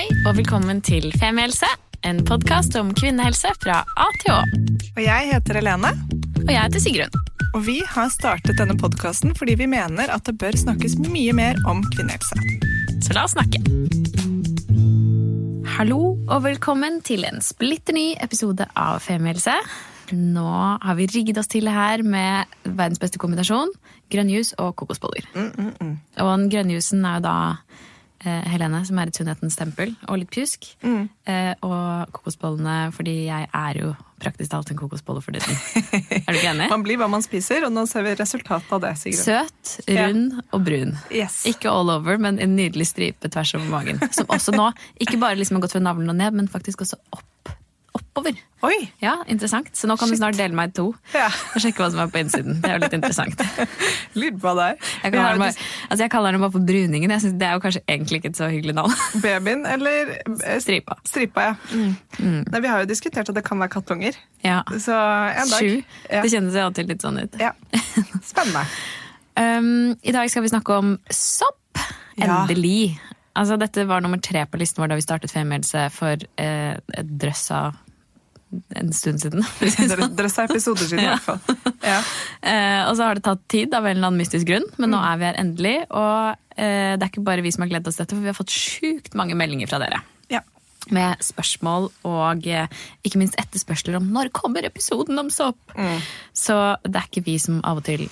Hei og velkommen til Femihelse, en podkast om kvinnehelse fra A til Å. Og jeg heter Helene, Og jeg heter Sigrun. og vi har startet denne podkasten fordi vi mener at det bør snakkes mye mer om kvinnehelse. Så la oss snakke. Hallo og velkommen til en splitter ny episode av Femihelse. Nå har vi rigget oss til her med verdens beste kombinasjon. grønnjus og kokosboller. Og den grønne juicen er jo da Helene, som er et sunnhetens tempel, og litt pjusk. Eh, og kokosbollene, fordi jeg er jo praktisk talt en kokosbolle for tiden. er du ikke enig? Man blir hva man spiser, og nå ser vi resultatet av det, Sigrid. Søt, rund og brun. Yes. Ikke all over, men en nydelig stripe tvers over magen. Som også nå ikke bare liksom har gått fra navlen og ned, men faktisk også opp. Oppover. Oi! Ja, interessant. Så nå kan du snart dele meg i to Ja. og sjekke hva som er på innsiden. Det er jo litt interessant. Lurer på deg. Jeg kaller, den bare, altså jeg kaller den bare for Bruningen. Jeg synes Det er jo kanskje egentlig ikke et så hyggelig navn. Babyen eller eh, Stripa. Stripa, ja. Nei, vi har jo diskutert at det kan være kattunger. Ja. Så en dag. Sju. Ja. Det kjennes jo alltid litt sånn ut. ja. Spennende. Um, I dag skal vi snakke om sopp. Endelig. Altså, dette var nummer tre på listen vår da vi startet Femihelse for eh, et drøss av en stund siden. Dere, sa episoder siden, i hvert fall. Ja. Eh, og så har det tatt tid av en eller annen mystisk grunn, men nå er vi her endelig. Og eh, det er ikke bare vi som har gledet oss til dette, for vi har fått sjukt mange meldinger fra dere. ja. Med spørsmål og eh, ikke minst etterspørsler om når kommer episoden om sopp. Så det er ikke vi som av og til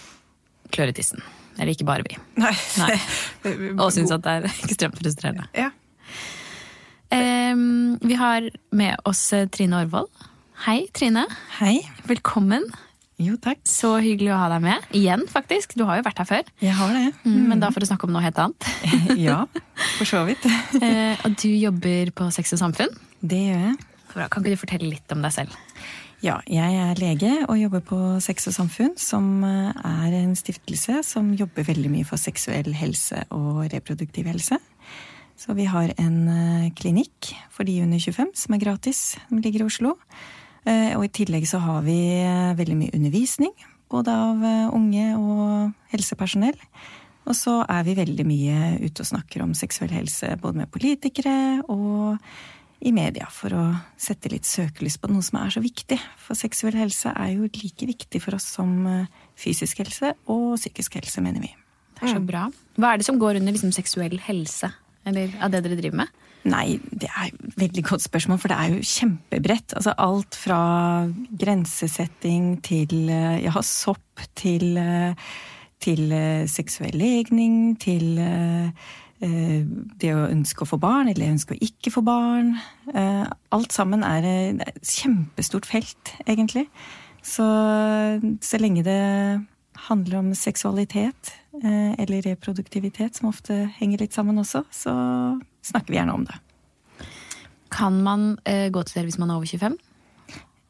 klør i tissen. Eller ikke bare vi. Nei. Nei. Og syns at det er ekstremt frustrerende. Ja. Ehm, vi har med oss eh, Trine Orvold. Hei, Trine. Hei. Velkommen. Jo, takk. Så hyggelig å ha deg med. Igjen, faktisk. Du har jo vært her før. Jeg har det. Mm, Men da for å snakke om noe helt annet. ja, for så vidt. Eh, og du jobber på Sex og Samfunn. Det gjør jeg. Bra. Kan ikke du fortelle litt om deg selv? Ja, jeg er lege og jobber på Sex og Samfunn, som eh, er en stiftelse som jobber veldig mye for seksuell helse og reproduktiv helse. Så vi har en eh, klinikk for de under 25 som er gratis, som ligger i Oslo. Eh, Og i tillegg så har vi eh, veldig mye undervisning, både av unge og helsepersonell. Og så er vi veldig mye ute og snakker om seksuell helse, både med politikere og i media, for å sette litt søkelys på noe som er så viktig. For seksuell helse er jo like viktig for oss som fysisk helse og psykisk helse, mener vi. Det er så bra. Hva er det som går under liksom, seksuell helse? Eller av det dere driver med? Nei, det er et veldig godt spørsmål, for det er jo kjempebredt. Altså alt fra grensesetting til eh, ja, sopp til, eh, til eh, seksuell legning, til det å ønske å få barn eller ønske å ikke få barn. Alt sammen er et kjempestort felt, egentlig. Så, så lenge det handler om seksualitet eh, eller reproduktivitet, som ofte henger litt sammen også, så snakker vi gjerne om det. Kan man eh, gå til dere hvis man er over 25?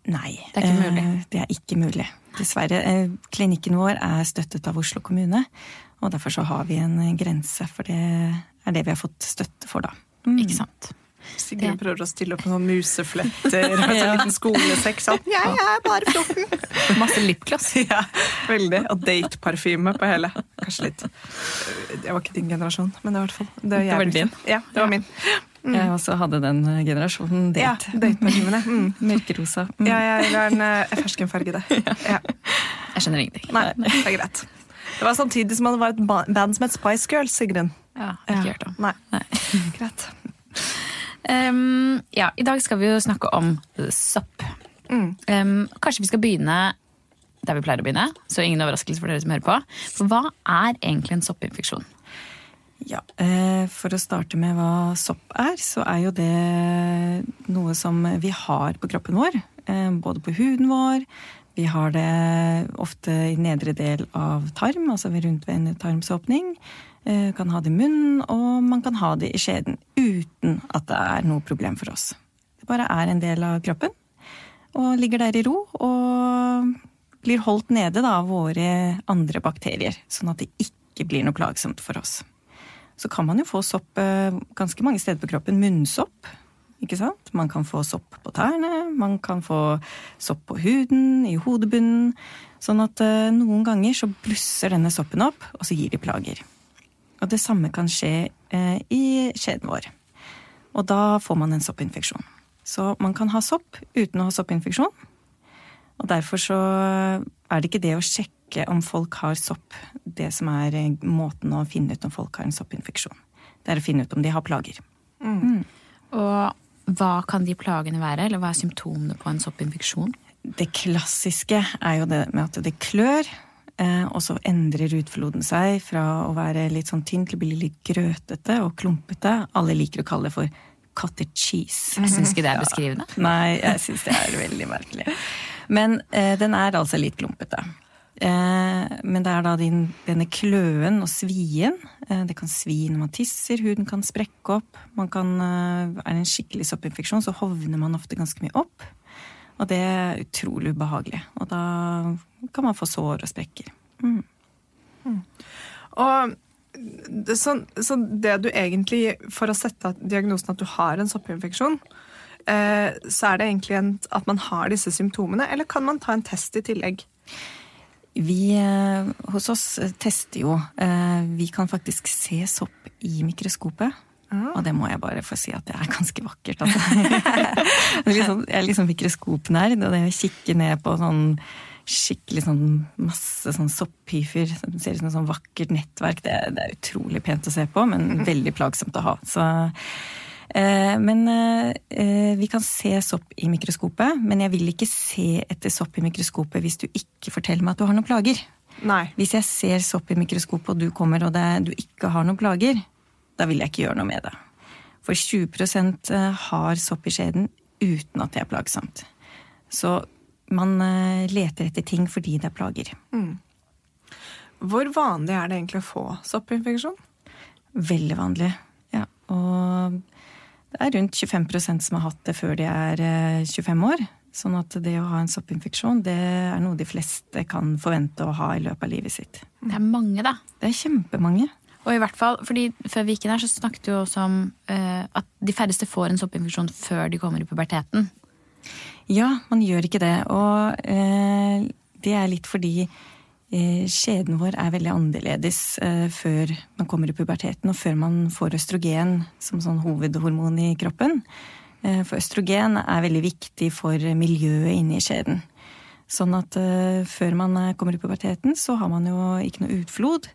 Nei, Det er ikke mulig. eh, det er ikke mulig. Dessverre. Klinikken vår er støttet av Oslo kommune, og derfor så har vi en grense, for det er det vi har fått støtte for, da. Mm. Ikke sant? Sigrun prøver å stille opp med noen musefletter og en sånn liten skolesekk. Sånn. Jeg er bare 14! Masse lipgloss. Ja, veldig. Og dateparfyme på hele. Kanskje litt Det var ikke din generasjon, men det var i hvert fall det, var din? Ja, det var min. Jeg også hadde den generasjonen generasjonen Ja, date. Mm. Mørkerosa. Mm. Ja, jeg er en ferskenfarge ferskenfargede. Ja. Jeg skjønner ingenting. Nei, det er greit. Det var samtidig som det var et band som het Spice Girls, Sigrun. Ja, ikke ja. hørt om. Nei, Nei. greit. Um, ja, I dag skal vi jo snakke om sopp. Mm. Um, kanskje vi skal begynne der vi pleier å begynne, så ingen overraskelse for dere som hører på. For hva er egentlig en soppinfeksjon? Ja, eh, For å starte med hva sopp er, så er jo det noe som vi har på kroppen vår. eh, Både på huden vår. Vi har det ofte i nedre del av tarm, altså rundt ved en tarmsåpning. Eh, Kan ha det i munnen, og man kan ha det i skjeden uten at det er noe problem for oss. Det bare er en del av kroppen, og ligger der i ro og blir holdt nede da, av våre andre bakterier, sånn at det ikke blir noe plagsomt for oss. Så kan man jo få sopp eh, ganske mange steder på kroppen. Munnsopp. Ikke sant? Man kan få sopp på tærne, man kan få sopp på huden, i hodebunnen. Sånn at eh, noen ganger så blusser denne soppen opp, og så gir de plager. Og det samme kan skje eh, i skjeden vår. Og da får man en soppinfeksjon. Så man kan ha sopp uten å ha soppinfeksjon. Og derfor så er det ikke det å sjekke om folk har sopp, det som er eh, måten å finne ut om folk har en soppinfeksjon. Det er å finne ut om de har plager. Og hva kan de plagene være, eller hva er symptomene på en soppinfeksjon? Det klassiske er jo det med at det klør, eh, og så endrer utfloden seg fra å være litt sånn tynn til å bli litt grøtete og klumpete. Alle liker å kalle det for cottage cheese. Jeg syns ikke det er beskrivende. Nei, jeg syns det er veldig merkelig. Men eh, den er altså litt klumpete. Eh, men det er da din, denne kløen og svien. Eh, det kan svi når man tisser, huden kan sprekke opp. Man kan, eh, er det en skikkelig soppinfeksjon, så hovner man ofte ganske mye opp. Og det er utrolig ubehagelig. Og da kan man få sår og sprekker. Og det, så, så det du egentlig, for å sette diagnosen at du har en soppinfeksjon, eh, så er det egentlig en, at man har disse symptomene, eller kan man ta en test i tillegg? Vi eh, hos oss eh, tester jo. Eh, vi kan faktisk se sopp i mikroskopet. Og det må jeg bare få si at det er ganske vakkert. Altså. Sånn- jeg er liksom mikroskopnerd, og det å kikke ned på sånn skikkelig sånn masse sånn sopphyfer som ser ut som et sånn vakkert nettverk, det, det er utrolig pent å se på, men veldig plagsomt å ha. Så, eh, men eh, vi kan se sopp i mikroskopet, men jeg vil ikke se etter sopp i mikroskopet hvis du ikke forteller meg at du har noen plager. Nei. Hvis jeg ser sopp i mikroskopet, og du kommer og det, du ikke har noen plager, da vil jeg ikke gjøre noe med det. For 20% har sopp i skjeden uten at det er plagsomt. Så man eh, leter etter ting fordi det er plager. Hvor vanlig er det egentlig å få soppinfeksjon? Veldig vanlig. Ja, og det er rundt 25% som har hatt det før de er eh, 25 år. Sånn at det å ha en soppinfeksjon, det er noe de fleste kan forvente å ha i løpet av livet sitt. Det er mange, da. Det er kjempemange. Og i hvert fall, fordi Før vi gikk inn her, så snakket du også om eh, at de færreste får en soppinfeksjon før de kommer i puberteten. Ja, man gjør ikke det. Og eh, det er litt fordi eh, skjeden vår er veldig annerledes eh, før man kommer i puberteten, og før man får østrogen som sånn hovedhormon i kroppen. Eh, for østrogen er veldig viktig for miljøet inni skjeden. Sånn at eh, før man eh, kommer i puberteten, så har man jo ikke noe utflod.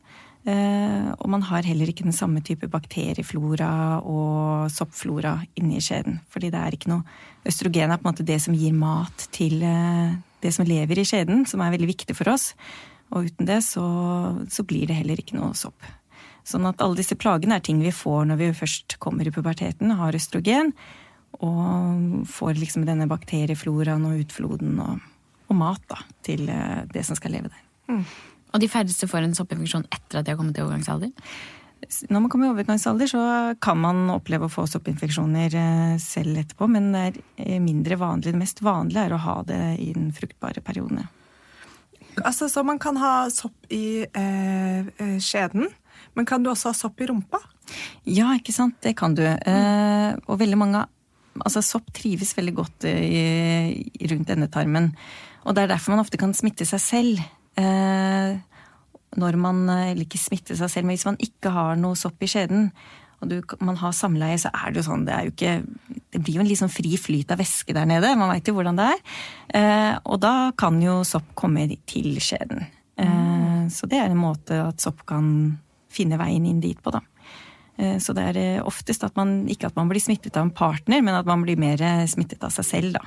Eh, og man har heller ikke den samme type bakterieflora og soppflora inni skjeden. Fordi det er ikke noe Østrogen er på en måte det som gir mat til eh, det som lever i skjeden, som er veldig viktig for oss. Og uten det så, så blir det heller ikke noe sopp. Sånn at alle disse plagene er ting vi får når vi først kommer i puberteten, og har østrogen, og får liksom denne bakteriefloraen og utfloden og, og mat da, til eh, det som skal leve der. Og de færreste får en soppinfeksjon etter at de har kommet til overgangsalder. Når man kommer i overgangsalder, så kan man oppleve å få soppinfeksjoner eh, selv etterpå, men det er eh, mindre vanlig. Det mest vanlige er å ha det i den fruktbare perioden. Altså, Så man kan ha sopp i eh, eh, skjeden, men kan du også ha sopp i rumpa? Ja, ikke sant. Det kan du. Eh, og veldig mange Altså, sopp trives veldig godt i, i rundt endetarmen. Og det er derfor man ofte kan smitte seg selv. Eh, når man Eller ikke smitte seg selv, men hvis man ikke har noe sopp i skjeden, og du, man har samleie, så er det jo sånn Det er jo ikke Det blir jo en litt sånn fri flyt av væske der nede. Man veit jo hvordan det er. Eh, og da kan jo sopp komme til skjeden. Eh, så det er en måte at sopp kan finne veien inn dit på, da. Eh, Så det er eh, oftest at man ikke at man blir smittet av en partner, men at man blir mer eh, smittet av seg selv, da.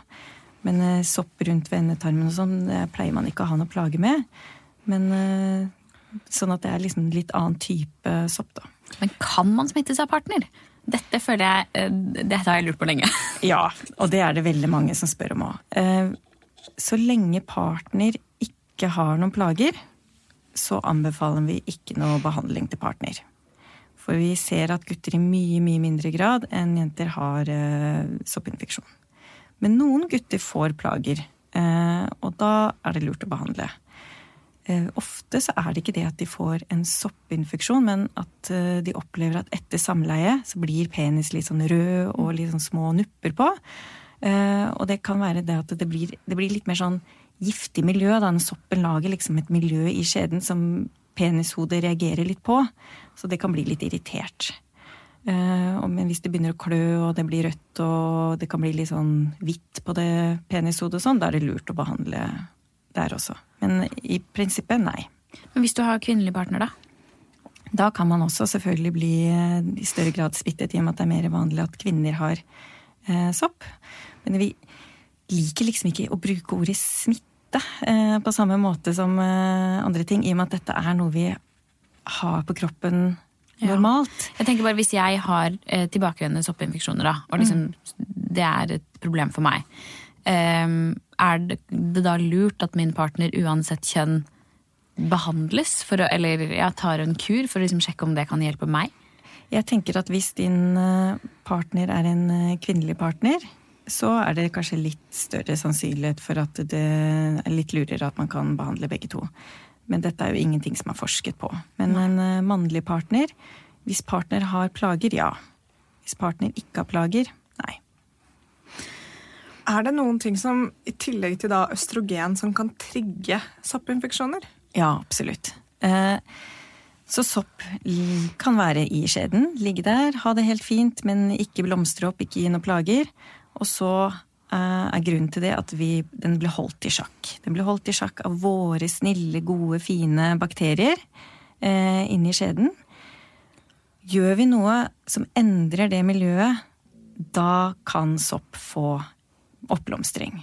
Men uh, sopp rundt ved endetarmen og sånn det pleier man ikke å ha noe plage med. Men eh, sånn at det er liksom litt annen type sopp, da. Men kan man smittes av partner? Dette føler jeg, eh, dette har jeg lurt på lenge. Ja, og det er det veldig mange som spør om òg. Så lenge partner ikke har noen plager, så anbefaler vi ikke noe behandling til partner. For vi ser at gutter i mye, mye mindre grad enn jenter har soppinfeksjon. Men noen gutter får plager, eh, og da er det lurt å behandle. Eh, ofte så er det ikke det at de får en soppinfeksjon, men at eh, de opplever at etter samleie så blir penis litt sånn rød og litt sånn små nupper på. Og det kan være det at det blir, det blir litt mer sånn giftig miljø, da Den soppen lager liksom et miljø i skjeden som penishodet reagerer litt på. Så det kan bli litt irritert. Eh, men hvis det begynner å klø, og det blir rødt, og det kan bli litt sånn hvitt på det penishodet og sånn, da er det lurt å behandle der også. Men i prinsippet, nei. Men hvis du har kvinnelig partner, da? Da kan man også selvfølgelig bli eh, i større grad spittet, i og med at det er mer vanlig at kvinner har eh, sopp. Men vi liker liksom ikke å bruke ordet smitte eh, på samme måte som eh, andre ting, i og med at dette er noe vi har på kroppen Ja. normalt. Jeg tenker bare Hvis jeg har eh, tilbakevendende soppinfeksjoner, da, og liksom, det er et problem for meg, eh, er det, det da lurt at min partner uansett kjønn behandles? For å, eller ja, tar en kur for å liksom sjekke om det kan hjelpe meg? Jeg tenker at hvis din eh, partner er en eh, kvinnelig partner, så er det kanskje litt større sannsynlighet for at det er litt lurere at man kan behandle begge to. Men dette er jo ingenting som er forsket på. Men en eh, mannlig partner, hvis partner har plager, ja. Hvis partner ikke har plager, nei. Er det noen ting som, i tillegg til da østrogen, som kan trigge soppinfeksjoner? Ja, absolutt. Eh, Så sopp kan være i skjeden, ligge der, ha det helt fint, men ikke blomstre opp, ikke gi noen plager. Og så er grunnen til det at vi, den blir holdt i sjakk. Den blir holdt i sjakk av våre snille, gode, fine bakterier eh, inni skjeden. Gjør vi noe som endrer det miljøet, da kan sopp få oppblomstring.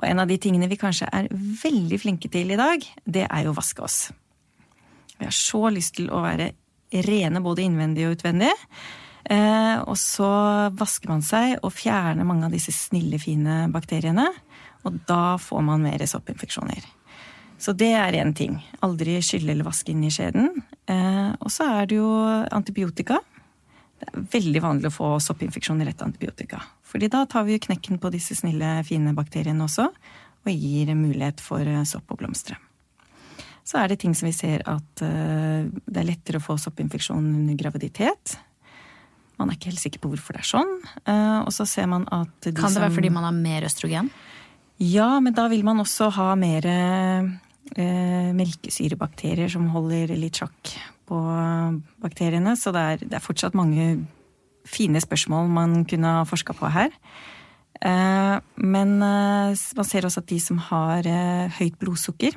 Og en av de tingene vi kanskje er veldig flinke til i dag, det er jo å vaske oss. Vi har så lyst til å være rene både innvendig og utvendig. Eh, og så vasker man seg og fjerner mange av disse snille, fine bakteriene. Og da får man mer soppinfeksjoner. Så det er én ting. Aldri skylle eller vaske inn i skjeden. Eh, og så er det jo antibiotika. Det er veldig vanlig å få soppinfeksjoner etter antibiotika. Fordi da tar vi jo knekken på disse snille, fine bakteriene også, og gir mulighet for eh, sopp å blomstre. Så er det ting som vi ser at det er lettere å få soppinfeksjon under graviditet. Man er ikke helt sikker på hvorfor det er sånn. Eh, og så ser man at de Kan det være som- fordi man har mer østrogen? ja, men da vil man også ha mer eh, melkesyrebakterier som holder litt sjakk på bakteriene. Så det er, det er fortsatt mange fine spørsmål man kunne ha forska på her. Eh, men eh, man ser også at de som har eh, høyt blodsukker,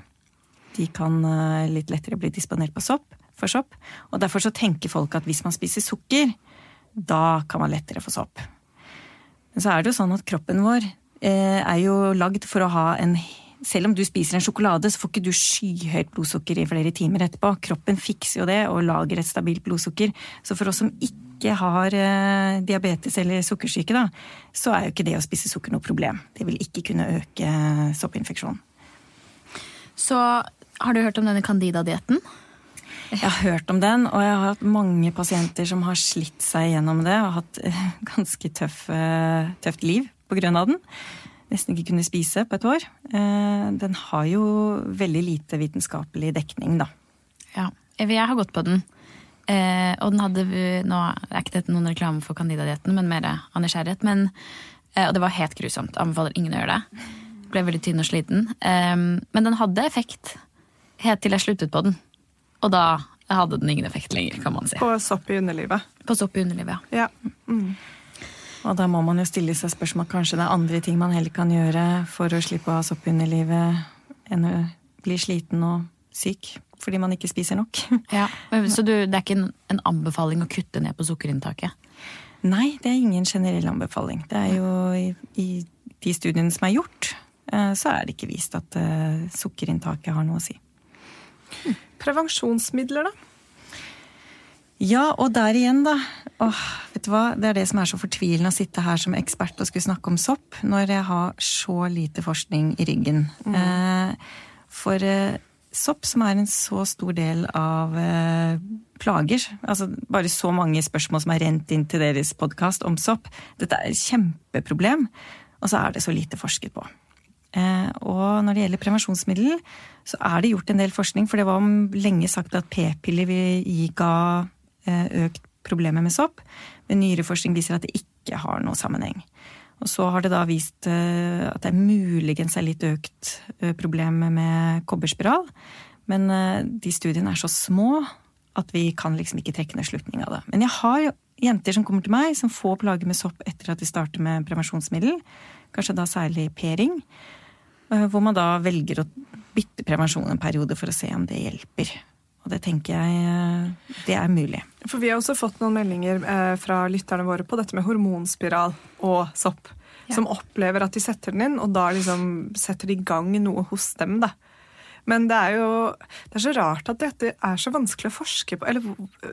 de kan eh, litt lettere bli disponert på sopp, for sopp. Og derfor så tenker folk at hvis man spiser sukker, da kan man lettere få sopp. Men så er det jo sånn at kroppen vår eh, er jo lagd for å ha en Selv om du spiser en sjokolade, så får ikke du skyhøyt blodsukker i flere timer etterpå. Kroppen fikser jo det og lager et stabilt blodsukker. Så for oss som ikke har eh, diabetes eller sukkersyke, da, så er jo ikke det å spise sukker noe problem. Det vil ikke kunne øke soppinfeksjonen. Så har du hørt om denne Candida-dietten? Jeg har hørt om den, og jeg har hatt mange pasienter som har slitt seg gjennom det og hatt eh, ganske tøff, eh, tøft liv på grunn av den. Nesten ikke kunne spise på et år. Eh, Den har jo veldig lite vitenskapelig dekning, da. Ja. Jeg har gått på den. Og den hadde vi- Nå er ikke dette noen reklame for Candida-dietten, men mer av nysgjerrighet. Men, og det var helt grusomt. Anbefaler ingen å gjøre det. Ble veldig tynn og sliten. Men den hadde effekt helt til jeg sluttet på den. Og da hadde den ingen effekt lenger, kan man si. På sopp i underlivet. På sopp i underlivet, ja. Ja. Mm. Og da må man jo stille seg spørsmål kanskje det er andre ting man heller kan gjøre for å slippe å ha sopp i underlivet enn å bli sliten og syk fordi man ikke spiser nok. ja. Så du, det er ikke en, en anbefaling å kutte ned på sukkerinntaket? Nei, det er ingen generell anbefaling. Det er jo i, i de studiene som er gjort, eh, så er det ikke vist at eh, sukkerinntaket har noe å si. Prevensjonsmidler, da? Ja, og der igjen, da. Åh, vet du hva? Det er det som er så fortvilende å sitte her som ekspert og skulle snakke om sopp, når jeg har så lite forskning i ryggen. Eh, for eh, sopp, som er en så stor del av eh, plager, altså bare så mange spørsmål som er rent inn til deres podkast om sopp, dette er et kjempeproblem, og så er det så lite forsket på. Eh, og når det gjelder prevensjonsmiddel, så er det gjort en del forskning, for det var lenge sagt at p-piller ga eh, økt problemer med sopp. Men nyere forskning viser at det ikke har noen sammenheng. Og så har det da vist eh, at det er muligens er litt økt problem med kobberspiral. Men de studiene er så små at vi kan liksom ikke trekke ned slutning av det. Men jeg har jenter som kommer til meg, som får plager med sopp etter at de starter med prevensjonsmiddel, kanskje da særlig P-ring, hvor man da velger å bytte prevensjon en periode for å se om det hjelper. Og det tenker jeg eh, det er mulig. For vi har også fått noen meldinger eh, fra lytterne våre på dette med hormonspiral og sopp. Ja. Som opplever at de setter den inn, og da liksom setter de i gang noe hos dem. da. Men det er jo det er så rart at dette er så vanskelig å forske på. Eller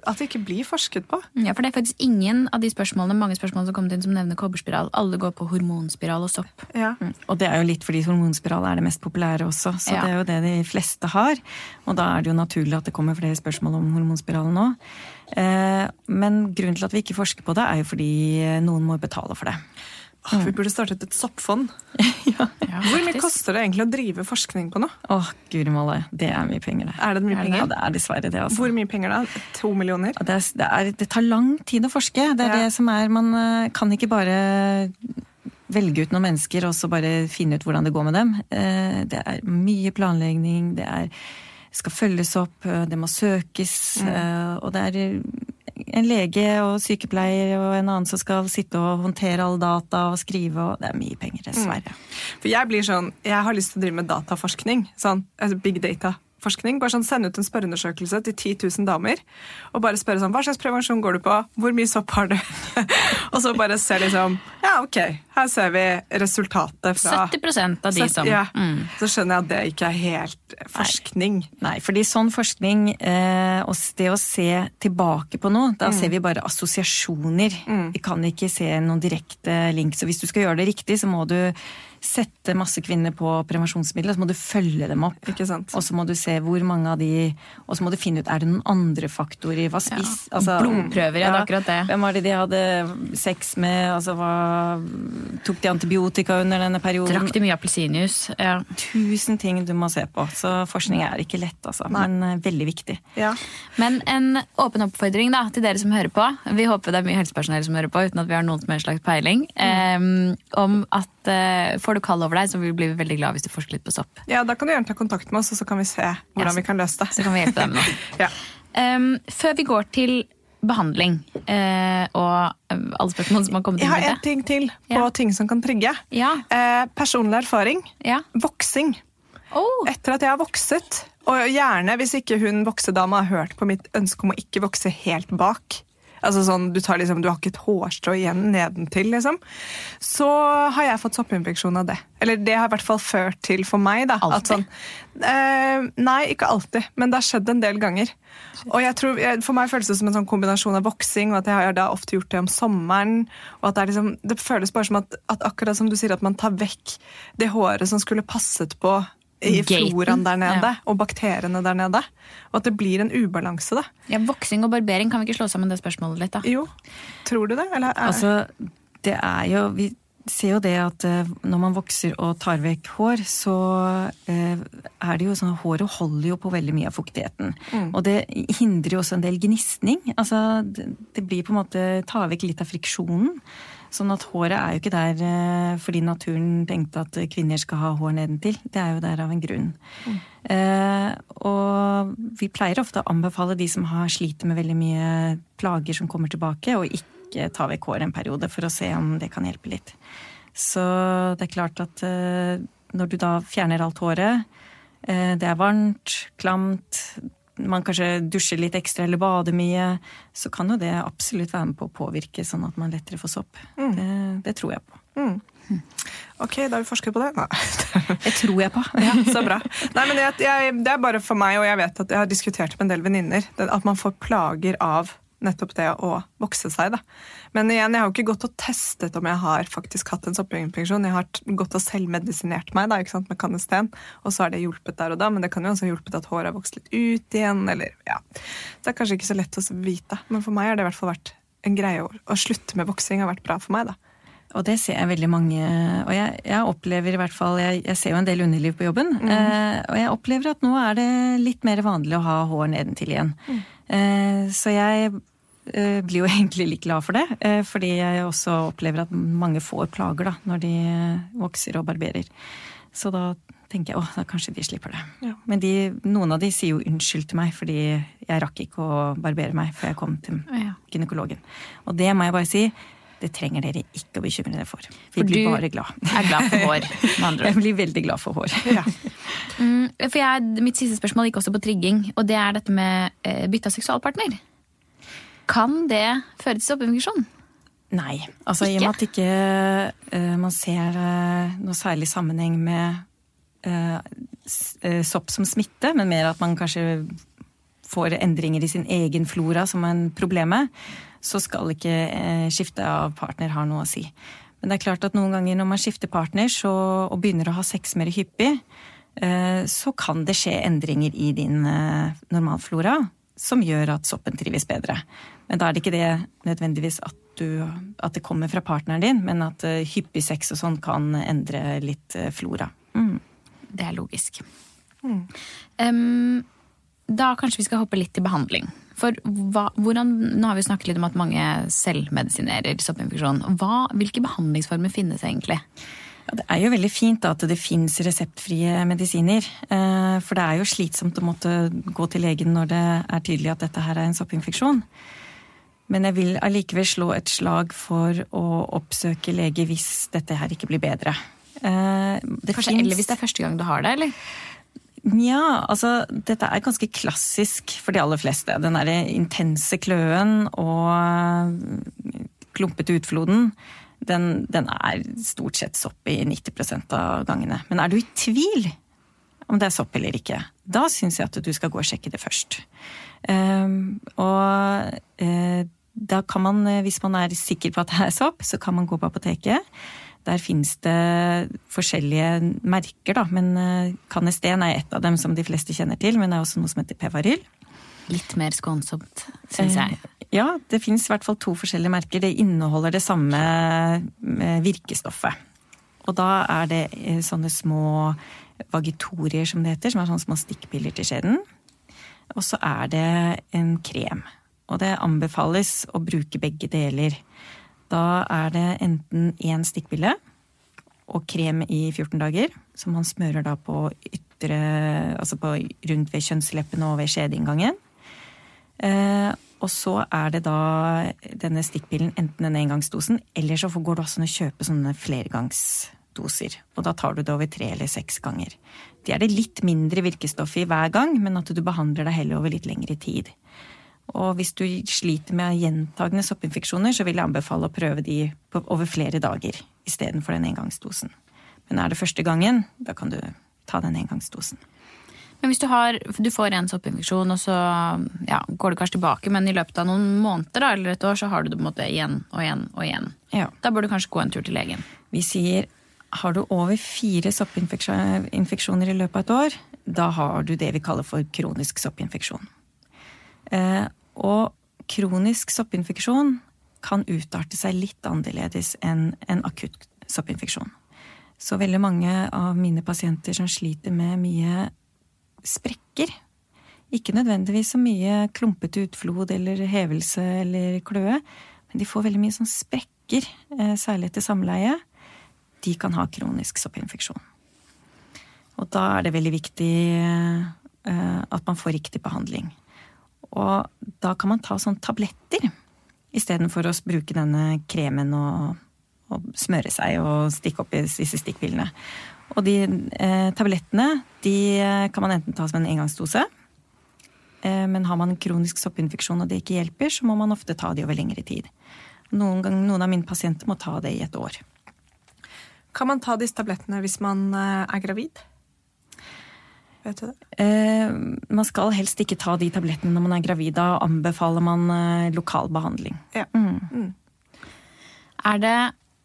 at det ikke blir forsket på. Ja, for det er faktisk ingen av de spørsmålene mange spørsmål som kommet inn som nevner kobberspiral. Alle går på hormonspiral og sopp. Ja. Mm. Og det er jo litt fordi hormonspiral er det mest populære også, så Ja. det er jo det de fleste har. Og da er det jo naturlig at det kommer flere spørsmål om hormonspiralen nå. Eh, Men grunnen til at vi ikke forsker på det, er jo fordi noen må betale for det. Åh, vi burde startet et soppfond. Ja, Hvor mye koster det egentlig å drive forskning på noe? Åh, guri malla, det er mye penger, det. Er det mye penger? Ja, det er dessverre det, altså. Hvor mye penger da? To millioner? Det, er, det, er, det tar lang tid å forske. Det er Ja. det som er Man eh, kan ikke bare velge ut noen mennesker og så bare finne ut hvordan det går med dem. Eh, Det er mye planlegging, det er skal følges opp, eh, det må søkes, mm. og det er en lege og sykepleier og en annen som skal sitte og håndtere alle data og skrive, og det er mye penger, dessverre. For jeg blir sånn, jeg har lyst til å drive med dataforskning. Sånn, altså big data-forskning. Bare sånn Sende ut en spørreundersøkelse til 10 000 damer. Og bare spørre sånn, hva slags prevensjon går du på? Hvor mye sopp har du? og så bare se liksom Ja, ok, her ser vi resultatet fra 70 av de som ja. mm. Så skjønner jeg at det ikke er helt forskning. Nei, fordi sånn forskning, eh, det å se tilbake på noe, da ser vi bare assosiasjoner. Vi kan ikke se noen direkte link. Så hvis du skal gjøre det riktig, så må du sette masse kvinner på prevensjonsmidler, og så må du følge dem opp. Ikke sant? Og så må du se hvor mange av de Og så må du finne ut er det noen andre faktorer. Hva spis altså, Blodprøver, ja, det er akkurat det. Hvem var det de hadde sex med? Altså, hva Tok de antibiotika under denne perioden? Drakk de mye appelsinjuice? Ja. tusen ting du må se på. Så forskning er ikke lett, altså. Men eh, veldig viktig. Ja. Men en åpen oppfordring da, til dere som hører på. Vi håper det er mye helsepersonell som hører på, uten at vi har noen som helst slags peiling. eh, om at eh, får du kall over deg, så vil vi bli veldig glad hvis du forsker litt på sopp. ja, da kan du gjerne ta kontakt med oss, og så kan vi se hvordan Ja, vi kan løse det. Så kan vi hjelpe deg med. Ja. Um, før vi går til behandling uh, og alle spørsmål som har kommet Jeg inn har i en ting til på Ja. ting som kan trigge. Ja. Uh, personlig erfaring. Ja. Voksing. Oh, Etter at jeg har vokset, og gjerne hvis ikke hun voksedama har hørt på mitt ønske om å ikke vokse helt bak, altså sånn, du, tar liksom, du har ikke et hårstrå igjen nedentil, liksom, så har jeg fått soppinfeksjon av det. Eller det har i hvert fall ført til for meg. da. Alltid? Sånn, eh, nei, ikke alltid, men det har skjedd en del ganger. Og jeg tror, For meg føles det som en sånn kombinasjon av voksing, og at jeg har da ofte gjort det om sommeren. og at Det liksom, det føles bare som at, at akkurat som du sier, at man tar vekk det håret som skulle passet på i Gaten, floraen der nede, ja. og bakteriene der nede. Og at det blir en ubalanse, da. ja, Voksing og barbering, kan vi ikke slå sammen det spørsmålet litt? da? Jo, tror du det? Eller er, Altså, det er jo Vi ser jo det at eh, når man vokser og tar vekk hår, så eh, er det jo sånn at håret holder jo på veldig mye av fuktigheten. Og det hindrer jo også en del gnisning. Altså, det, det blir på en måte Tar vekk litt av friksjonen. Sånn at håret er jo ikke der eh, fordi naturen tenkte at kvinner skal ha hår nedentil. Det er jo der av en grunn. Eh, og vi pleier ofte å anbefale de som har sliter med veldig mye plager som kommer tilbake, å ikke ta vekk håret en periode for å se om det kan hjelpe litt. Så det er klart at eh, når du da fjerner alt håret, eh, det er varmt, klamt, man kanskje dusjer litt ekstra eller bader mye, så kan jo det absolutt være med på å påvirke sånn at man lettere får sopp. Det, det tror jeg på. Ok, da har vi forsket på det. Nei. Det tror jeg på. Ja, så bra. Nei, men jeg, jeg, Det er bare for meg, og jeg vet at jeg har diskutert med en del venninner, at man får plager av nettopp det å vokse seg. Da. Men igjen, jeg har jo ikke gått og testet om jeg har faktisk hatt en soppinfeksjon. Jeg har gått og selvmedisinert meg da, med kanesten, og så har det hjulpet der og da. Men det kan jo også ha hjulpet at håret har vokst litt ut igjen. eller ja. Det er kanskje ikke så lett å vite, men for meg har det i hvert fall vært en greie. Å, slutte med voksing har vært bra for meg. da. Og det ser jeg veldig mange Og jeg, jeg opplever i hvert fall jeg, jeg ser jo en del underliv på jobben. eh, og jeg opplever at nå er det litt mer vanlig å ha hår nedentil igjen. Eh, så jeg blir jo egentlig litt glad for det. Eh, fordi jeg også opplever at mange får plager da, når de eh, vokser og barberer. Så da tenker jeg åh, da kanskje de slipper det. Ja. Men de, noen av de sier jo unnskyld til meg, fordi jeg rakk ikke å barbere meg før jeg kom til gynekologen. Og det må jeg bare si, det trenger dere ikke å bekymre dere for. Vi For blir bare glad. er glad for hår, med andre Jeg blir veldig glad for hår. Ja. Mm, For jeg, mitt siste spørsmål gikk også på trigging, og det er dette med eh, bytte av seksualpartner. Kan det føre til soppinfeksjon? Nei. Altså i og med at ikke uh, man ser uh, noe særlig sammenheng med uh, sopp som smitte, men mer at man kanskje får endringer i sin egen flora som problem med, så skal ikke skifte av partner ha noe å si. Men det er klart at noen ganger når man skifter partner så, og begynner å ha sex mer hyppig, så kan det skje endringer i din normalflora som gjør at soppen trives bedre. Men da er det ikke det nødvendigvis at, du, at det kommer fra partneren din, men at eh, hyppig sex og sånn kan endre litt eh, flora. Mm. Det er logisk. Em, da kanskje vi skal hoppe litt til behandling. For hva, hvordan, Nå har vi snakket litt om at mange selvmedisinerer soppinfeksjon. Hva, hvilke behandlingsformer finnes egentlig? Ja, det er jo veldig fint da, at det fins reseptfrie medisiner. Eh, For det er jo slitsomt å måtte gå til legen når det er tydelig at dette her er en soppinfeksjon. Men jeg vil allikevel slå et slag for å oppsøke lege hvis dette her ikke blir bedre. Eh, Det Kanskje, finnes- Eller hvis det er første gang du har det? eller? Nja, altså dette er ganske klassisk for de aller fleste. Den derre intense kløen og klumpete utfloden, den, den er stort sett sopp i 90 av gangene. Men er du i tvil om det er sopp eller ikke, da syns jeg at du skal gå og sjekke det først. Um, og eh, da kan man, eh, hvis man er sikker på at det er sopp, så kan man gå på apoteket. Der finnes det forskjellige merker, da, men eh, Canesten er et av dem som de fleste kjenner til. Men det er også noe som heter Pevaryl. Litt mer skånsomt, syns jeg. Eh, Ja, det finnes i hvert fall to forskjellige merker. Det inneholder det samme virkestoffet. Og da er det sånne små vagitorier, som det heter, som er sånne små stikkpiller til skjeden. Og så er det en krem. Og det anbefales å bruke begge deler. Da er det enten én stikkbille og krem i 14 dager, som man smører da på ytre Altså på rundt ved kjønnsleppene og ved skjedeinngangen. Eh, og så er det da denne stikkpillen enten en engangsdosen, eller så går det også an å kjøpe sånne flergangsdoser. Og da tar du det over tre eller seks ganger. Det er det litt mindre virkestoff i hver gang, men at du behandler deg heller over litt lengre tid. Og hvis du sliter med gjentagende soppinfeksjoner, så vil jeg anbefale å prøve de på, over flere dager istedenfor den engangsdosen. Men er det første gangen, da kan du ta den engangsdosen. Men hvis du, har, du får en soppinfeksjon, og så ja, går det kanskje tilbake, men i løpet av noen måneder da, eller et år, så har du det på en måte igjen og igjen og igjen. Ja. Da bør du kanskje gå en tur til legen. Vi sier har du over fire soppinfeksjoner i løpet av et år, da har du det vi kaller for kronisk soppinfeksjon. Eh, og kronisk soppinfeksjon kan utarte seg litt annerledes enn en akutt soppinfeksjon. Så veldig mange av mine pasienter som sliter med mye sprekker, ikke nødvendigvis så mye klumpete utflod eller hevelse eller kløe, men de får veldig mye sånn sprekker, eh, særlig etter samleie. De kan ha kronisk soppinfeksjon. Og da er det veldig viktig eh, at man får riktig behandling. Og da kan man ta sånne tabletter istedenfor å bruke denne kremen og, og smøre seg og stikke opp i disse stikkpillene. Og de eh, tablettene de eh, kan man enten ta som en engangsdose. Eh, men har man kronisk soppinfeksjon og det ikke hjelper, så må man ofte ta de over lengre tid. Noen, gang, noen av mine pasienter må ta det i et år. Kan man ta disse tablettene hvis man eh, er gravid? Vet du det? Eh, man skal helst ikke ta de tablettene når man er gravid. Da anbefaler man eh, lokal behandling. Ja. Er det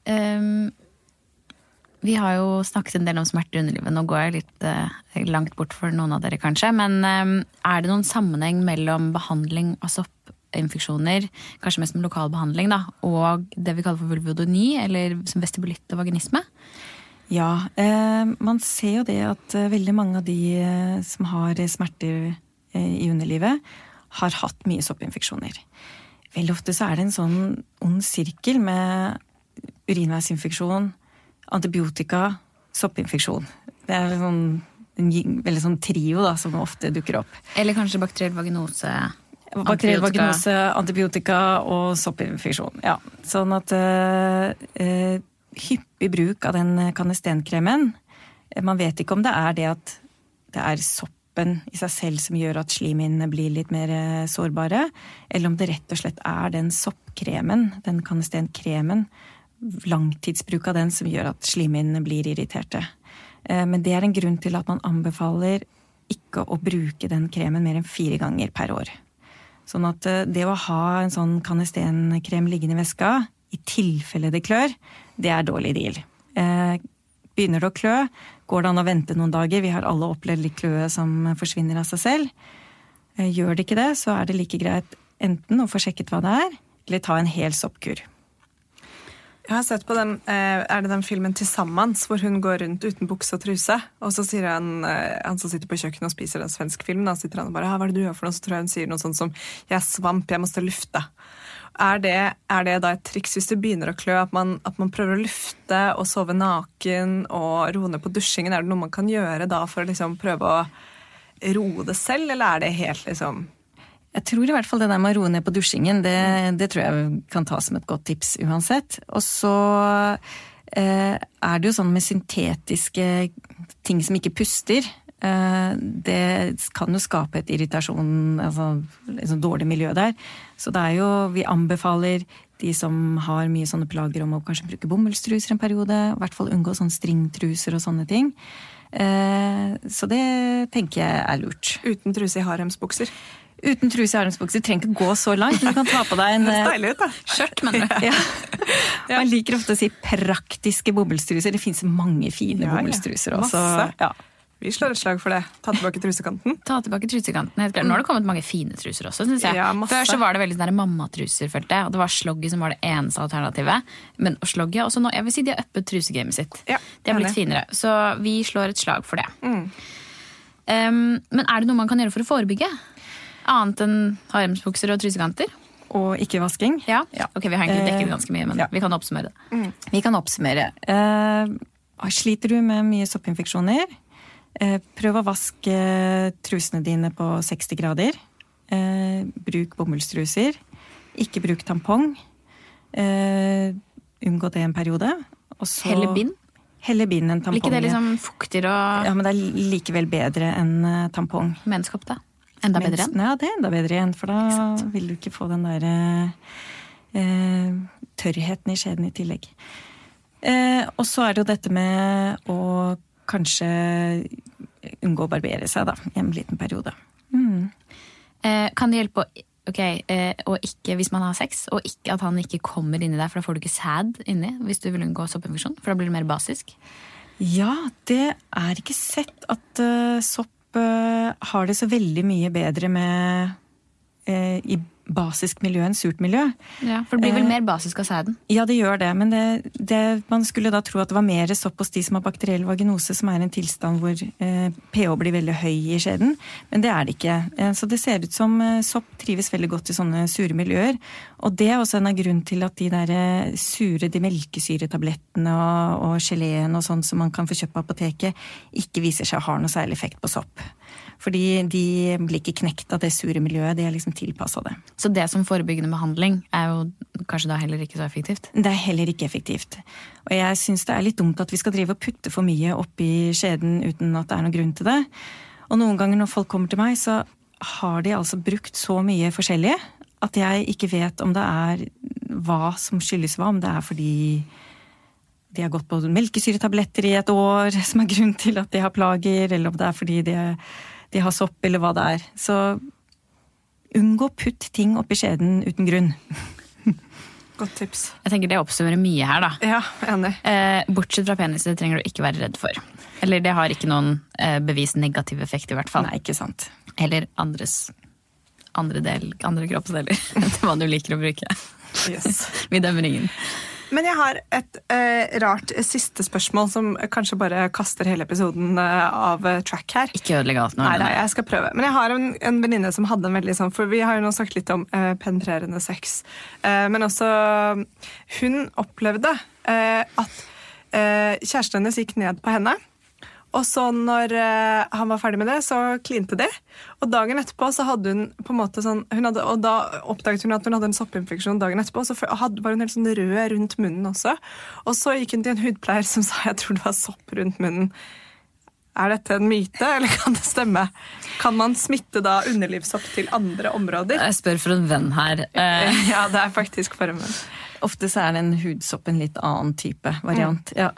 um, Vi har jo snakket en del om smerte i underlivet. Nå går jeg litt eh, langt bort for noen av dere, kanskje. Men um, er det noen sammenheng mellom behandling av soppinfeksjoner, kanskje mest med lokal behandling, da, og det vi kaller for vulvodyni, eller som vestibulitt og vaginisme? Ja, eh, man ser jo det at eh, veldig mange av de eh, som har smerter eh, i underlivet, har hatt mye soppinfeksjoner. Veldig ofte så er det en sånn ond sirkel med urinveisinfeksjon, antibiotika, soppinfeksjon. Det er sånn, en veldig sånn trio da, som ofte dukker opp. Eller kanskje bakteriell vaginose? Bakteriell vaginose, antibiotika og soppinfeksjon. Ja. Sånn at uh, hyppig bruk av den kanestenkremen Man vet ikke om det er det at det er soppen i seg selv som gjør at slimhinnene blir litt mer sårbare, eller om det rett og slett er den soppkremen, den kanestenkremen, langtidsbruk av den som gjør at slimhinnene blir irriterte. Men det er en grunn til at man anbefaler ikke å bruke den kremen mer enn fire ganger per år. Sånn at eh, det å ha en sånn kanestenkrem liggende i veska, i tilfelle det klør, det er dårlig deal. Eh, begynner det å klø, går det an å vente noen dager. Vi har alle opplevd litt kløe som forsvinner av seg selv. Eh, gjør det ikke det, så er det like greit enten å få sjekket hva det er, eller ta en hel soppkur. Jeg har sett på den, eh, er det den filmen 'Tilsammans', hvor hun går rundt uten bukse og truse. Og så sier han, han som sitter på kjøkkenet og spiser en svensk film, da sitter han og bare 'hva er det du gjør for noe?' Så tror jeg hun sier noe sånt som 'jeg er svamp, jeg måtte lufte'. Er det, er det da et triks hvis du begynner å klø, at man, at man, prøver å lufte og sove naken og roe ned på dusjingen? Er det noe man kan gjøre da for å liksom prøve å roe det selv, eller er det helt liksom jeg tror i hvert fall det der med å roe ned på dusjingen, det, det tror jeg kan tas som et godt tips uansett. Og så eh, er det jo sånn med syntetiske ting som ikke puster. Eh, det kan jo skape et irritasjon, altså liksom dårlig miljø der. Så det er jo Vi anbefaler de som har mye sånne plager om å kanskje bruke bomullstruser en periode. I hvert fall unngå sånne stringtruser og sånne ting. Eh, så det tenker jeg er lurt. Uten truse i haremsbukser? Uten truse i armsbukser. Trenger ikke gå så langt. Du kan ta på deg en Deilig ut, da. skjørt, mener du. Ja. Man liker ofte å si praktiske bomullstruser. Det fins mange fine ja, bomullstruser også. Ja. Vi slår et slag for det. Ta tilbake trusekanten. Ta tilbake trusekanten, helt klart. Nå har det kommet mange fine truser også, syns jeg. Ja, Før så var det veldig sånn mammatruser, følte jeg. Og det var sloggy som var det eneste alternativet. Men sloggy også nå, jeg vil si de har uppet trusegamet sitt. Ja, de har blitt finere. Så vi slår et slag for det. Mm. Um, men er det noe man kan gjøre for å forebygge? Annet enn haremsbukser og trusekanter? Og ikke vasking? Ja. ja. Ok, Vi har egentlig dekket det ganske mye, men ja. vi kan oppsummere det. Mm. Vi kan oppsummere. Uh, sliter du med mye soppinfeksjoner, prøv å vaske trusene dine på 60 grader. Uh, bruk bomullstruser. Ikke bruk tampong. unngå det en periode. Så, Helle bind? Helle bind enn tampong. Blir ikke det liksom fuktigere og Ja, men det er likevel bedre enn tampong. Menskopp, da? Enda bedre igjen? Ja, det er enda bedre igjen. For da vil du ikke få den der eh, tørrheten i skjeden i tillegg. Eh, og så er det jo dette med å kanskje unngå å barbere seg da, i en liten periode. Mm. Eh, kan det hjelpe å okay, eh, ikke hvis man har sex, og ikke at han ikke kommer inni deg, for da får du ikke sæd inni hvis du vil unngå soppinfeksjon? For da blir det mer basisk? Ja, det er ikke sett at uh, sopp uh, har det så veldig mye bedre med uh, i basisk miljø enn surt miljø. Ja, For det blir vel eh, mer basisk av sæden? Ja, det gjør det. Men det, det, man skulle da tro at det var mer sopp hos de som har bakteriell vaginose, som er en tilstand hvor eh, pH blir veldig høy i skjeden. Men det er det ikke. Eh, så det ser ut som eh, sopp trives veldig godt i sånne sure miljøer. Og det er også en av grunnen til at de der sure, de melkesyretablettene og, og geleen og sånn som man kan få kjøpt på apoteket, ikke viser seg å ha noe særlig effekt på sopp. Fordi de blir ikke knekt av det sure miljøet. De er liksom tilpassa det. Så det som forebyggende behandling er jo kanskje da heller ikke så effektivt? Det er heller ikke effektivt. Og jeg syns det er litt dumt at vi skal drive og putte for mye oppi skjeden uten at det er noen grunn til det. Og noen ganger når folk kommer til meg, så har de altså brukt så mye forskjellige at jeg ikke vet om det er hva som skyldes hva. Om det er fordi de har gått på melkesyretabletter i et år som er grunn til at de har plager, eller om det er fordi de de har sopp, eller hva det er. Så unngå å putte ting oppi skjeden uten grunn. Godt tips. Jeg tenker Det oppsummerer mye her. da. Ja, enig. Eh, bortsett fra peniser trenger du ikke være redd for. Eller det har ikke noen eh, bevist negativ effekt, i hvert fall. Nei, ikke sant. Eller andres andre, del, andre kroppsdeler. Hva du liker å bruke. Yes. Vi dømmer ingen. Men jeg har et eh, rart siste spørsmål som kanskje bare kaster hele episoden eh, av eh, track her. Ikke ødelegg alt nå. Nei, nei, jeg skal prøve. Men jeg har en, en venninne som hadde en veldig sånn For vi har jo nå snakket litt om eh, penetrerende sex. Eh, men også Hun opplevde eh, at kjæresten hennes gikk ned på henne. Og så når eh, han var ferdig med det, så klinte de. Og dagen etterpå så hadde hun på en måte sånn hun hadde, Og da oppdaget hun at hun hadde en soppinfeksjon dagen etterpå. Så hadde, var hun helt sånn rød rundt munnen også. Og så gikk hun til en hudpleier som sa jeg tror det var sopp rundt munnen. Er dette en myte, eller kan det stemme? Kan man smitte da underlivssopp til andre områder? Jeg spør for en venn her. Eh, Ja, det er faktisk for en venn. Ofte så er den hudsopp en litt annen type variant. Ja.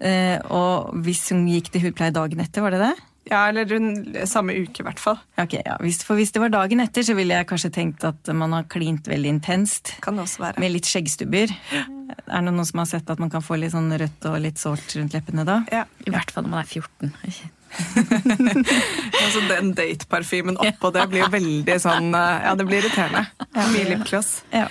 Eh, og hvis hun gikk til hudpleie dagen etter, var det det? Ja, eller rundt samme uke, i hvert fall. Okay, ja. hvis, For hvis det var dagen etter, så ville jeg kanskje tenkt at man har klint veldig intenst. Kan det også være. Med litt skjeggstubber. Er det noen som har sett at man kan få litt sånn rødt og litt sårt rundt leppene da? Ja. I hvert fall når man er 14. Altså Den dateparfymen oppå det blir jo veldig sånn eh, Ja, det blir irriterende. Mye lipgloss. Ja.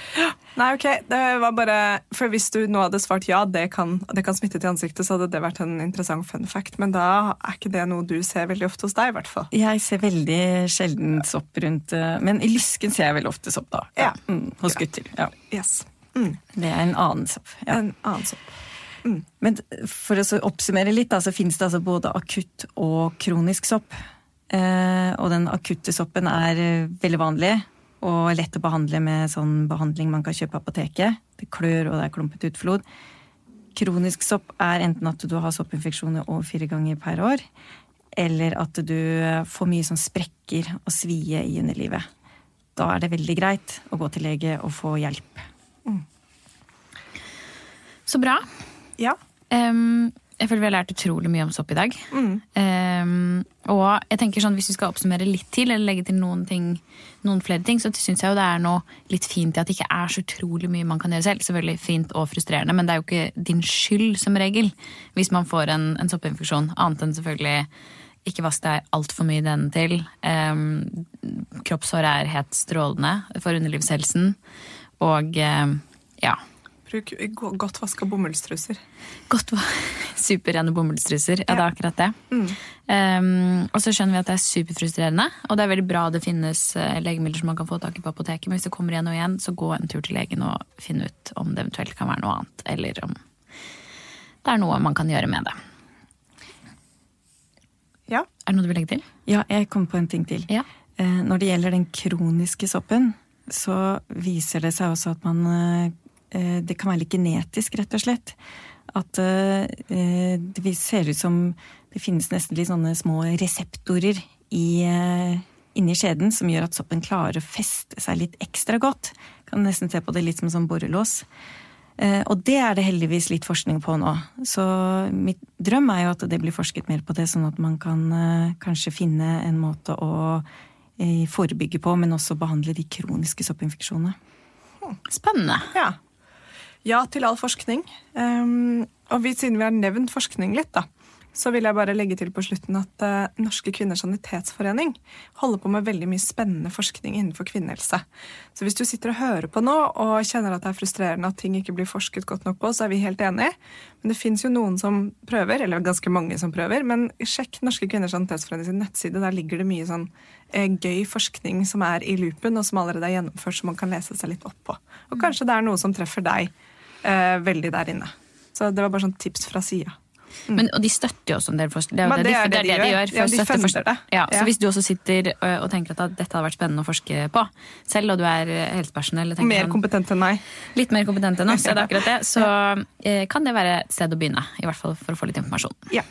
Nei, ok, det var bare For hvis du nå hadde svart ja, det kan, det kan smitte til ansiktet, så hadde det vært en interessant fun fact. Men da er ikke det noe du ser veldig ofte hos deg, i hvert fall. Jeg ser veldig sjelden sopp rundt eh, Men i lysken ser jeg veldig ofte sopp, da. Ja. Mm, hos gutter. Ja. Yes. Mm. Det er en annen sopp. Ja. En annen sopp. Men for å så oppsummere litt, da, så finnes det altså både akutt og kronisk sopp. Eh, og den akutte soppen er eh, veldig vanlig og lett å behandle med sånn behandling man kan kjøpe på apoteket. Det klør, og det er klumpet utflod. Kronisk sopp er enten at du har soppinfeksjoner over fire ganger per år, eller at du får mye sånn sprekker og svie i underlivet. Da er det veldig greit å gå til lege og få hjelp. Så bra. Ja. Em, jeg føler vi har lært utrolig mye om sopp i dag. Em, og jeg tenker sånn, hvis vi skal oppsummere litt til, eller legge til noen, ting, noen flere ting, så syns jeg jo det er noe litt fint i at det ikke er så utrolig mye man kan gjøre selv. Selvfølgelig fint og frustrerende, men det er jo ikke din skyld som regel hvis man får en, en soppinfeksjon. Annet enn selvfølgelig ikke vask deg altfor mye denne til. Um, kroppshår er helt strålende for underlivshelsen. Og um, ja, Bruk godt vaska bomullstruser. Godt va- Superrene bomullstruser. Ja, det er akkurat det. Um, og så skjønner vi at det er superfrustrerende, og det er veldig bra det finnes eh, legemidler som man kan få tak i på apoteket, men hvis det kommer igjen og igjen, så gå en tur til legen og finn ut om det eventuelt kan være noe annet, eller om det er noe man kan gjøre med det. Ja. Er det noe du vil legge til? Ja, jeg kom på en ting til. Ja. Eh, Når det gjelder den kroniske soppen, så viser det seg også at man eh, Det kan være litt genetisk, rett og slett. At eh, det ser ut som det finnes nesten litt sånne små reseptorer i, eh, inni skjeden som gjør at soppen klarer å feste seg litt ekstra godt. Kan nesten se på det litt som sånn borrelås. Eh, Og det er det heldigvis litt forskning på nå. Så mitt drøm er jo at det blir forsket mer på det, sånn at man kan eh, kanskje finne en måte å eh, forebygge på, men også behandle de kroniske soppinfeksjonene. Spennende. Ja. Ja til all forskning. Um, og vi, siden vi har nevnt forskning litt, da, så vil jeg bare legge til på slutten at eh, Norske kvinners sanitetsforening holder på med veldig mye spennende forskning innenfor kvinnehelse. Så hvis du sitter og hører på nå og kjenner at det er frustrerende at ting ikke blir forsket godt nok på, så er vi helt enige. Men det fins jo noen som prøver, eller ganske mange som prøver. Men sjekk Norske kvinners sanitetsforening sin nettside. Der ligger det mye sånn eh, gøy forskning som er i loopen, og som allerede er gjennomført, som man kan lese seg litt opp på. Og kanskje det er noe som treffer deg eh, veldig der inne. Så det var bare sånn tips fra sida. Men, og de støtter jo også en del forskning. Det er det, det er de, det, er det de gjør. Ja, de funder det. Ja, Ja. Så hvis du også sitter og tenker at dette hadde vært spennende å forske på, selv og du er helsepersonell Mer kompetent enn meg. litt mer kompetent enn oss, er det er akkurat det, så eh, kan det være et sted å begynne. I hvert fall for å få litt informasjon. Ja.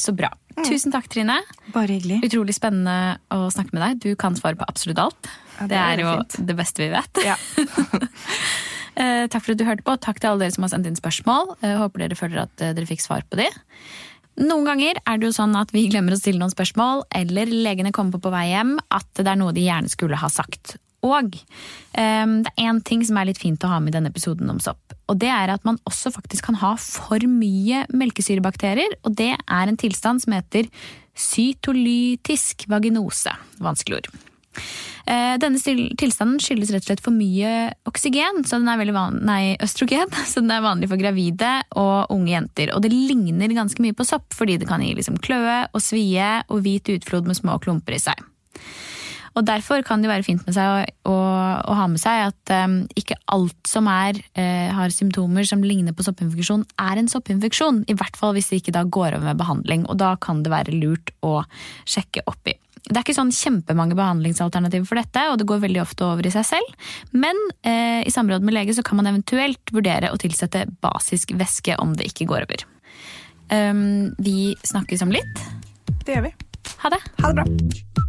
Så bra. Tusen takk, Trine. Bare hyggelig. Utrolig spennende å snakke med deg. Du kan svare på absolutt alt. Ja, det, er jo fint. det beste vi vet. Ja. Eh, takk for at du hørte på. Takk til alle dere som har sendt inn spørsmål. Jeg håper dere føler at eh, dere fikk svar på de. Noen ganger er det jo sånn at vi glemmer å stille noen spørsmål, eller legene kommer på på vei hjem at det er noe de gjerne skulle ha sagt. Og um, det er én ting som er litt fint å ha med i denne episoden om sopp. Og det er at man også faktisk kan ha for mye melkesyrebakterier. Og det er en tilstand som heter cytolytisk vaginose. Vanskelig ord. Eh, Denne tilstanden skyldes rett og slett for mye oksygen, så den er van nei, østrogen, så den er vanlig for gravide og unge jenter. Og det ligner ganske mye på sopp, fordi det kan gi liksom kløe og svie og hvit utflod med små klumper i seg. Og derfor kan det være fint med seg å, å, å ha med seg at um, ikke alt som er, uh, har symptomer som ligner på soppinfeksjon, er en soppinfeksjon. I hvert fall hvis det ikke da går over med behandling. Og da kan det være lurt å sjekke opp i. Det er ikke sånn kjempemange behandlingsalternativer for dette, og det går veldig ofte over i seg selv. Men eh, i samråd med lege så kan man eventuelt vurdere å tilsette basisk væske om det ikke går over. Um, vi snakkes om litt. Det gjør vi. Ha det. Ha det bra.